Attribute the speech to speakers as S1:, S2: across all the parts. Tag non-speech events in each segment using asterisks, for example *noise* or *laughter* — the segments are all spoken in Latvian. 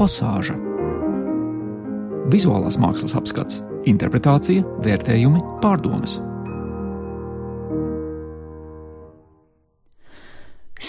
S1: pasāža. Vizuālās mākslas apskats, interpretācija, vērtējumi, pārdomas.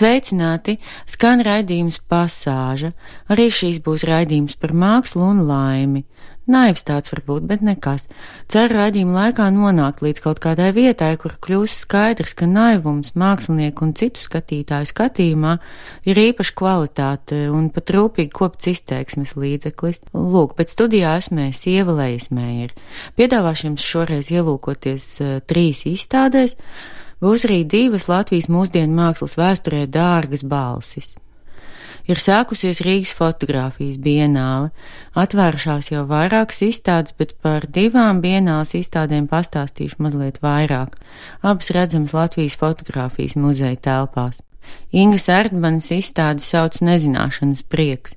S2: Sveicināti! Skan raidījums pasāža. Arī šīs būs raidījums par mākslu un laimi. Naivs tāds varbūt, bet nekas. Ceru raidījuma laikā nonākt līdz kaut kādai vietai, kur kļūs skaidrs, ka naivums mākslinieku un citu skatītāju skatījumā ir īpaša kvalitāte un pat rūpīgi kopts izteiksmes līdzeklis. Lūk, bet studijā esmu Sieva Leismējer. Piedāvāšu jums šoreiz ielūkoties uh, trīs izstādēs būs arī divas Latvijas mūsdienu mākslas vēsturē dārgas balsis. Ir sākusies Rīgas fotografijas bienāle, atvērušās jau vairākas izstādes, bet par divām bienāles izstādēm pastāstīšu mazliet vairāk. Abas redzamas Latvijas fotografijas muzeja telpās. Ingas Erdmanas izstāde sauc Nezināšanas prieks.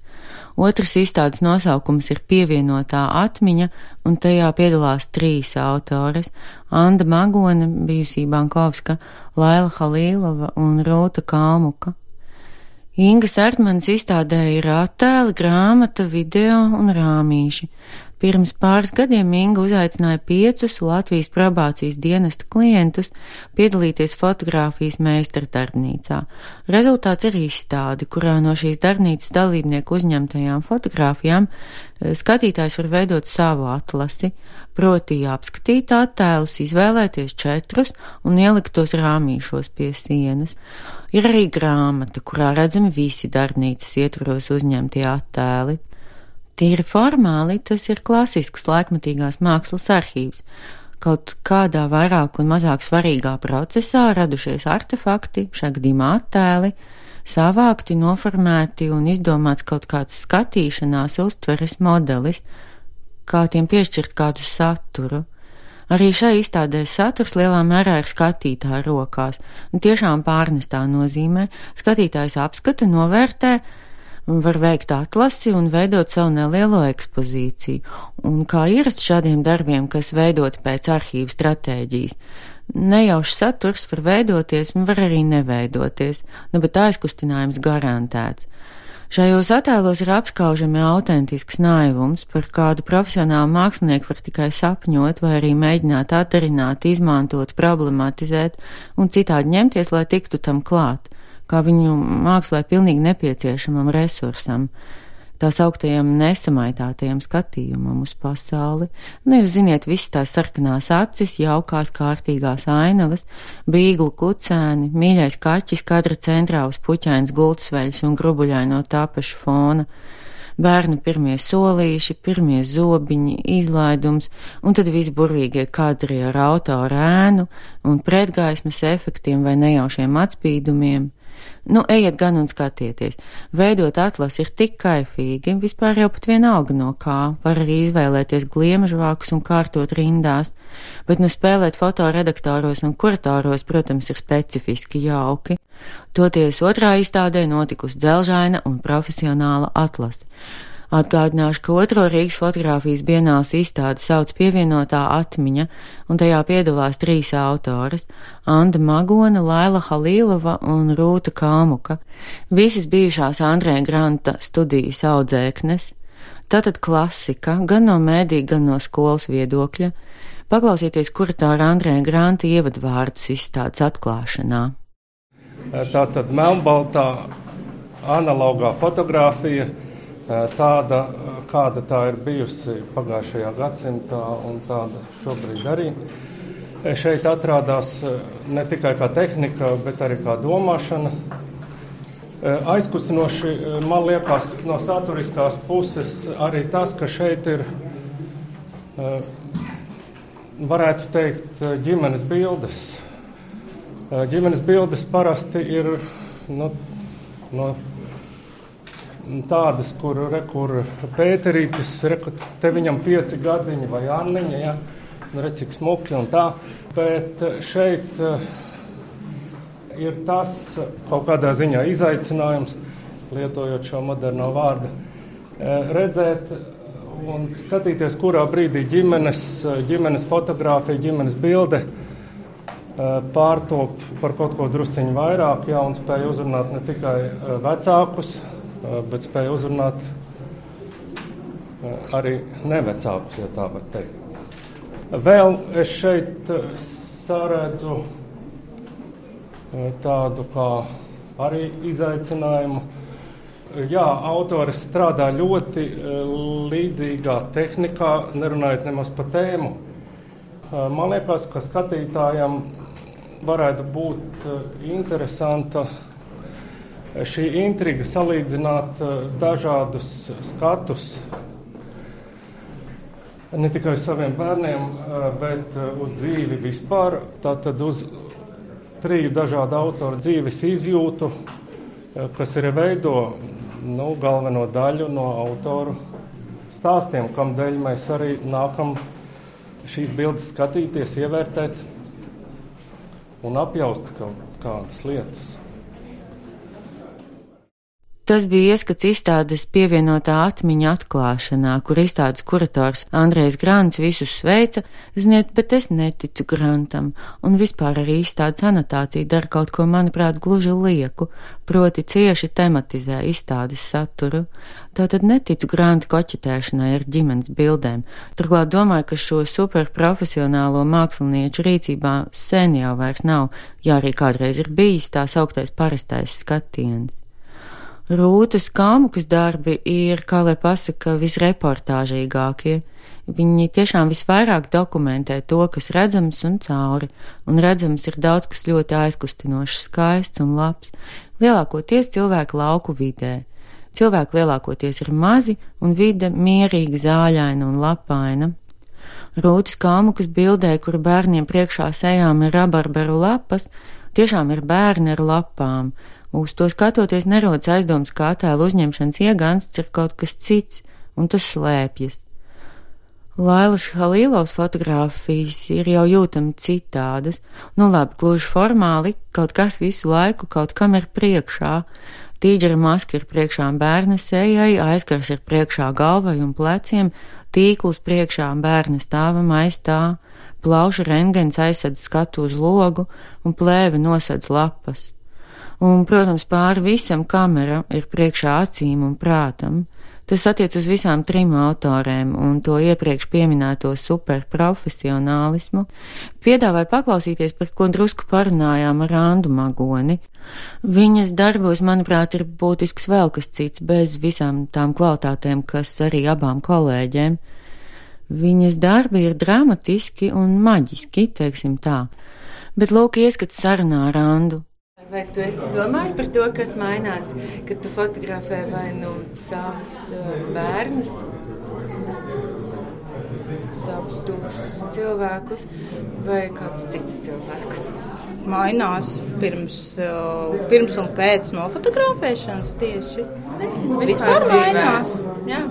S2: Otrs izstādes nosaukums ir pievienotā atmiņa, un tajā piedalās trīs autores - Anda Magona, bijusī Bankovska, Laila Halīlova un Rūta Kalmuka. Inga Sērtmanis izstādē ir attēli, grāmata, video un rāmīši. Pirms pāris gadiem Inga uzaicināja piecus Latvijas probācijas dienesta klientus piedalīties fotografijas meistardarbnīcā. Rezultāts ir izstāde, kurā no šīs darbnīcas dalībnieku uzņemtajām fotografijām eh, skatītājs var veidot savu atlasi, proti apskatīt attēlus, izvēlēties četrus un ielikt tos rāmīšos pie sienas. Ir arī grāmata, kurā redzami visi darbnīcas ietvaros uzņemtie attēli. Tīri formāli tas ir klasisks laikmatīgās mākslas arhīvs. Kaut kādā vairāk un mazāk svarīgā procesā radušies artefakti, šajā gadījumā attēli, savākti, noformēti un izdomāts kaut kāds skatīšanās uztveres modelis, kā tiem piešķirt kādu saturu. Arī šai izstādē saturs lielā mērā ir skatītāja rokās, un tiešām pārnestā nozīmē skatītājs apskata, novērtē, var veikt atlasi un veidot savu nelielo ekspozīciju. Un kā ierasts šādiem darbiem, kas veidoti pēc arhīva stratēģijas, nejaušs saturs var veidoties un var arī neveidoties, nu, bet aizkustinājums garantēts. Šajos attēlos ir apskaužami autentisks naivums, par kādu profesionālu mākslinieku var tikai sapņot vai arī mēģināt atdarināt, izmantot, problematizēt un citādi ņemties, lai tiktu tam klāt kā viņu mākslē pilnīgi nepieciešamam resursam, tā sauktajam nesamaitātajam skatījumam uz pasauli. Nu, jūs ziniet, visas tās sarkanās acis, jaukās kārtīgās ainavas, bīglu kucēni, mīļais kaķis kadra centrā uz puķains gultsveļas un grubuļaino tapešu fona bērnu pirmie solīši, pirmie zobiņi, izlaidums, un tad visburvīgie kadri ar autoru ēnu un pretgaismas efektiem vai nejaušiem atspīdumiem. Nu, ejiet gan un skatieties. Veidot atlasi ir tik kaifīgi, vispār jau pat vienalga no kā. Var arī izvēlēties gliemežvākus un kārtot rindās, bet nu spēlēt fotoredaktoros un kuratoros, protams, ir specifiski jauki. Toties otrā izstādē notikusi dzelžaina un profesionāla atlase. Atgādināšu, ka otro Rīgas fotografijas bienāls izstādi sauc pievienotā atmiņa, un tajā piedalās trīs autoras - Anda Magona, Laila Halīlova un Rūta Kāmuka, visas bijušās Andrē Granta studijas audzēknes. Tātad klasika, gan no mēdī, gan no skolas viedokļa. Paklausieties, kur tā ir Andrē Granta ievadvārdus izstādes atklāšanā.
S3: Tātad melnbaltā analogā fotografija tāda, kāda tā ir bijusi pagājušajā gadsimtā un tāda šobrīd arī. Šeit atrādās ne tikai kā tehnika, bet arī kā domāšana. Aizkustinoši man liekas no saturiskās puses arī tas, ka šeit ir, varētu teikt, ģimenes bildes. Ģimenes bildes parasti ir nu, no tādas, kur, re, kur Pēterītis, re, te viņam pieci gadiņi vai Anniņa, ja, nu, re, cik smuki un tā. Bet šeit uh, ir tas kaut kādā ziņā izaicinājums, lietojot šo moderno vārdu, uh, redzēt un skatīties, kurā brīdī ģimenes, ģimenes fotografija, ģimenes bilde pārtop par kaut ko drusciņu vairāk, ja, un spēj uzrunāt ne tikai vecākus, bet spēja uzrunāt arī nevecākus, ja tā var teikt. Vēl es šeit saredzu tādu kā arī izaicinājumu. Jā, autors strādā ļoti līdzīgā tehnikā, nerunājot nemaz par tēmu. Man liekas, ka skatītājam varētu būt interesanta šī intriga salīdzināt dažādus skatus ne tikai uz saviem bērniem, bet uz dzīvi vispār. Tātad uz triju dažādu autoru dzīves izjūtu, kas ir veido nu, galveno daļu no autoru stāstiem, kam dēļ mēs arī nākam šīs bildes skatīties, ievērtēt un apjaust kaut kādas lietas.
S2: Tas bija ieskats izstādes pievienotā atmiņa atklāšanā, kur izstādes kurators Andrejs Grants visus sveica, ziniet, bet es neticu Grantam, un vispār arī izstādes anotācija dara kaut ko, manuprāt, gluži lieku, proti cieši tematizē izstādes saturu. Tātad neticu Granta koķitēšanai ar ģimenes bildēm, turklāt domāju, ka šo superprofesionālo mākslinieču rīcībā sen jau vairs nav, ja arī kādreiz ir bijis tā sauktais parastais skatiens. Rūtas Kalmukas darbi ir, kā lai pasaka, visreportāžīgākie. Viņi tiešām visvairāk dokumentē to, kas redzams un cauri, un redzams ir daudz kas ļoti aizkustinošs, skaists un labs, lielākoties cilvēku lauku vidē. Cilvēki lielākoties ir mazi, un vide mierīga, zāļaina un lapaina. Rūtas Kalmukas bildē, kur bērniem priekšā sejām ir rabarberu lapas, tiešām ir bērni ar lapām, Uz to skatoties, nerodas aizdoms, ka attēlu uzņemšanas iegansts ir kaut kas cits, un tas slēpjas. Lailas Halīlovs fotogrāfijas ir jau jūtami citādas, nu labi, gluži formāli, kaut kas visu laiku kaut kam ir priekšā. Tīģera maska ir priekšā bērna sejai, aizkars ir priekšā galvai un pleciem, tīklus priekšā bērna stāvam aiz tā, plauša rengens aizsadz skatu uz logu un plēve nosadz lapas un, protams, pāri visam kamera ir priekšā acīm un prātam. Tas attiec uz visām trim autorēm un to iepriekš pieminēto superprofesionālismu. Piedāvāju paklausīties, par ko drusku parunājām ar Andu Magoni. Viņas darbos, manuprāt, ir būtisks vēl kas cits, bez visām tām kvalitātēm, kas arī abām kolēģiem. Viņas darbi ir dramatiski un maģiski, teiksim tā. Bet lūk, ieskats sarunā ar Andu.
S4: Vai tu esi domājis par to, kas mainās, kad tu fotografē vai nu savus uh, bērnus, savus tuvus cilvēkus vai kādus citus cilvēkus?
S5: Mainās pirms, uh, pirms un pēc nofotografēšanas tieši. Vispār mainās. Jā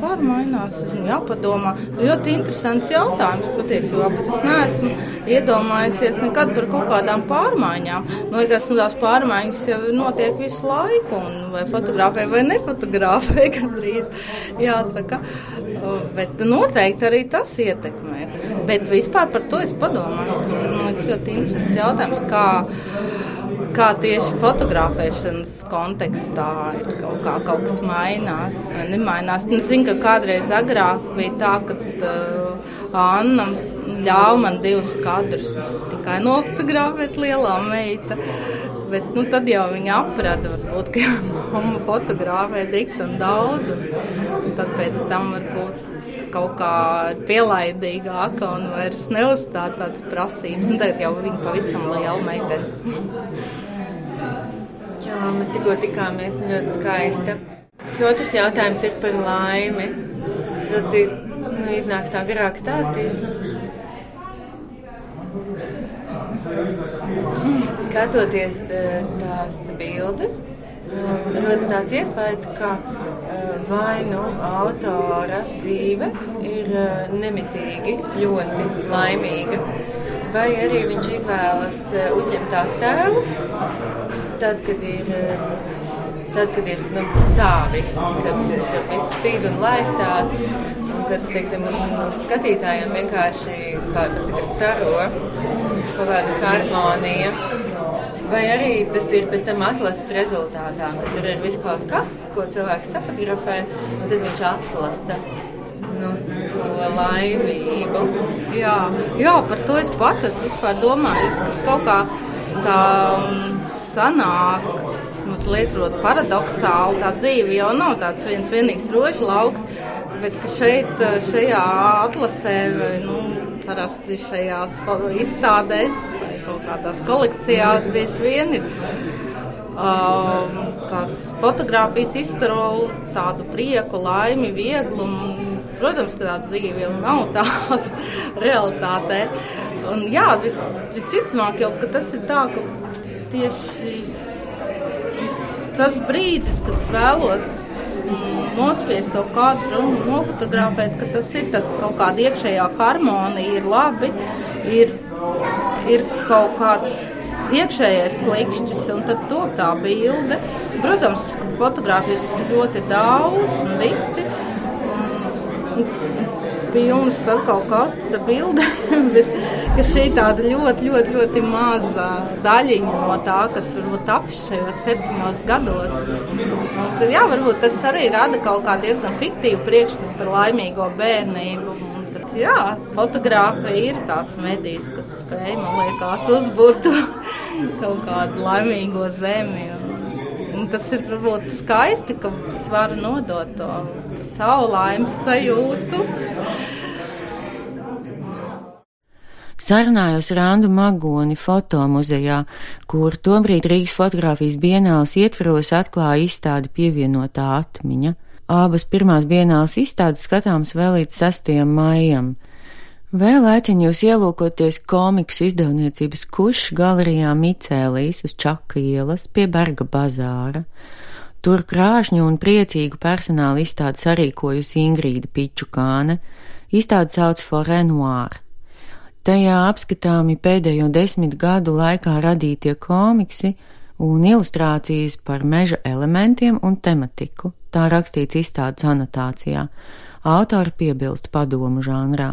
S5: pārmainās. Esmu jāpadomā. Ļoti interesants jautājums patiesībā, bet es neesmu iedomājusies nekad par kaut kādām pārmaiņām. Man liekas, nu, tās pārmaiņas jau notiek visu laiku, un vai fotografē vai nefotografē, *laughs* gandrīz jāsaka. Bet noteikti arī tas ietekmē. Bet vispār par to es padomāšu. Tas ir liekas, ļoti interesants jautājums. Kā, kā tieši fotografēšanas kontekstā ir kaut, kā, kaut kas mainās vai nemainās. Nu, es zinu, ka kādreiz agrāk bija tā, ka uh, Anna ļāva man divus kadrus tikai nofotografēt lielā meita. Bet nu, tad jau viņa aprada, varbūt, ka *laughs* mamma fotografē dikti un daudz. Un tad pēc tam varbūt kaut kā pielaidīgāka un vairs neuzstāda tādas prasības. Un tagad jau viņa pavisam liela meitene.
S4: Jā, mēs tikko tikāmies ļoti skaista. Tas otrs jautājums ir par laimi. Tad nu, iznāks tā garāk stāstīt. Skatoties eh, tās bildes, rodas tāds iespējas, ka eh, vai nu autora dzīve ir eh, nemitīgi ļoti laimīga, vai arī viņš izvēlas eh, uzņemt attēlus tad, kad ir. Tad, kad ir nu, tā viss, kad, kad viss spīd un laistās, kad, teiksim, uz skatītājiem vienkārši kā tas ir staro, kaut kāda harmonija, Vai arī tas ir pēc tam atlases rezultātā, ka tur ir viss kaut kas, ko cilvēks safotografē, un tad viņš atlasa nu, to laimību.
S5: Jā, jā, par to es pat esmu domājis, ka kaut kā tā mm, sanāk. Mazliet paradoxāli tā dzīve jau nav tāds viens vienīgs rožu lauks, bet šeit, šajā atlasē, nu, parasti šajās izstādēs vai kaut kādās kolekcijās bieži vien ir um, tās fotogrāfijas izstaro tādu prieku, laimi, vieglumu. Protams, ka tā dzīve jau nav tāda *laughs* realitāte. Un, jā, vis, visticamāk jau, tas ir tā, ka tieši tas brīdis, kad es vēlos nospiest to kadru un nofotografēt, ka tas ir tas kaut kāda iekšējā harmonija, ir labi, ir, ir kaut kāds iekšējais klikšķis, un tad top tā bilde. Protams, fotografijas ir ļoti daudz un dikti. Un, pilnas atkal kastes ar bildēm, *laughs* bet šī tāda ļoti, ļoti, ļoti maza daļiņa no tā, kas varbūt tapis šajos septiņos gados. Un, jā, varbūt tas arī rada kaut kā diezgan fiktīvu priekšstatu par laimīgo bērnību. Jā, fotografija ir tāds medijs, kas spēj, man liekas, uzburt *laughs* kaut kādu laimīgo zemi. Un, un tas ir varbūt skaisti, ka es varu nodot to savu laimes sajūtu.
S2: Sarunājos ar Andu Magoni fotomuzejā, kur tobrīd Rīgas fotografijas bienāls ietveros atklāja izstādi pievienotā atmiņa. Abas pirmās bienāls izstādes skatāms vēl līdz 6. maijam. Vēl aicinu jūs ielūkoties komiksu izdevniecības kušs galerijā Micēlīs uz Čaka ielas pie Berga bazāra. Tur krāšņu un priecīgu personālu izstādi sarīkojusi Ingrīda Pičukāne, izstādi sauc Forenoir. Tajā apskatāmi pēdējo desmit gadu laikā radītie komiksi un ilustrācijas par meža elementiem un tematiku. Tā rakstīts izstādes anotācijā. Autori piebilst padomu žanrā.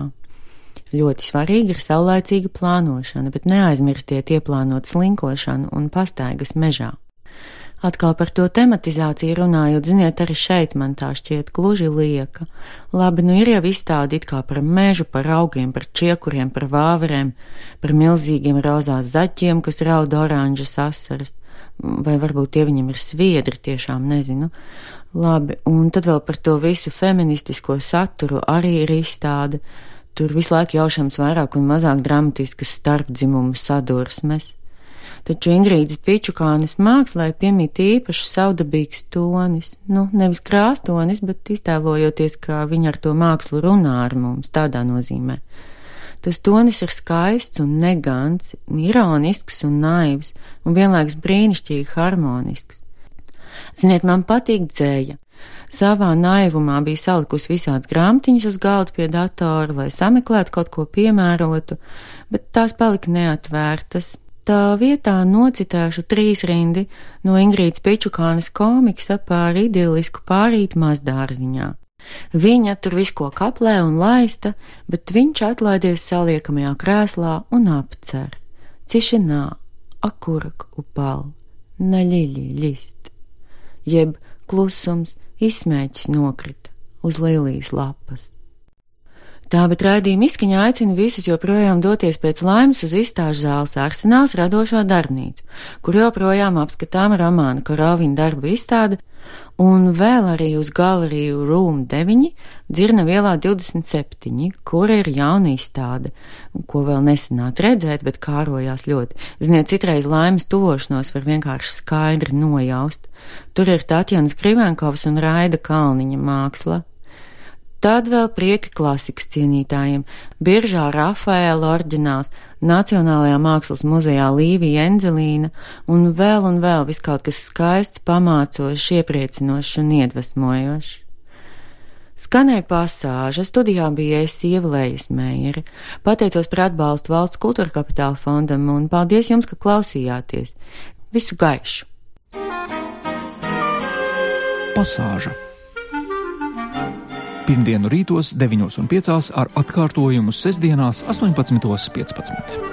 S2: Ļoti svarīga ir saulēcīga plānošana, bet neaizmirstiet ieplānot slinkošanu un pastaigas mežā. Atkal par to tematizāciju runājot, ziniet, arī šeit man tā šķiet gluži lieka. Labi, nu ir jau izstādi it kā par mežu, par augiem, par čiekuriem, par vāverēm, par milzīgiem rozās zaķiem, kas rauda oranžas asaras, vai varbūt tie viņam ir sviedri, tiešām nezinu. Labi, un tad vēl par to visu feministisko saturu arī ir izstāde. Tur visu laiku jaušams vairāk un mazāk dramatiskas starpdzimumu sadursmes taču Ingrīdas Pičukānes mākslā piemīt īpaši saudabīgs tonis, nu, nevis krāstonis, bet iztēlojoties, kā viņa ar to mākslu runā ar mums, tādā nozīmē. Tas tonis ir skaists un negants, ironisks un naivs, un vienlaiks brīnišķīgi harmonisks. Ziniet, man patīk dzēja. Savā naivumā bija salikusi visādas grāmatiņas uz galda pie datora, lai sameklētu kaut ko piemērotu, bet tās palika neatvērtas, Tā vietā nocitēšu trīs rindi no Ingrīdas Pičukānes komiksa par idillisku pārīt mazdārziņā. Viņa tur visko kaplē un laista, bet viņš atlaidies saliekamajā krēslā un apcer. Cišinā, akurak upal, naļiļi list, jeb klusums izsmēķis nokrita uz lilijas lapas. Tā, bet raidījuma izskaņā aicina visus joprojām doties pēc laimes uz izstāžu zāles arsenāls radošo darbnīcu, kur joprojām apskatām romāna Korovina darbu izstāde, un vēl arī uz galeriju Room 9, dzirna vielā 27, kur ir jauna izstāde, ko vēl nesenāca redzēt, bet kārojās ļoti. Ziniet, citreiz laimes tuvošanos var vienkārši skaidri nojaust. Tur ir Tatjana Skrivenkovs un Raida Kalniņa māksla, Tad vēl prieka klasikas cienītājiem - Biržā Rafaela orģināls, Nacionālajā mākslas muzejā Līvija Enzelīna un vēl un vēl vis kaut kas skaists, pamācošs, iepriecinošs un iedvesmojošs. Skanēja pasāža, studijā bija es ievēlējies mēri, pateicos par atbalstu valsts kultūra kapitāla fondam un paldies jums, ka klausījāties. Visu gaišu!
S1: Pasāža Pirmdienu rītos 9.5 ar atkārtojumu sestdienās 18.15.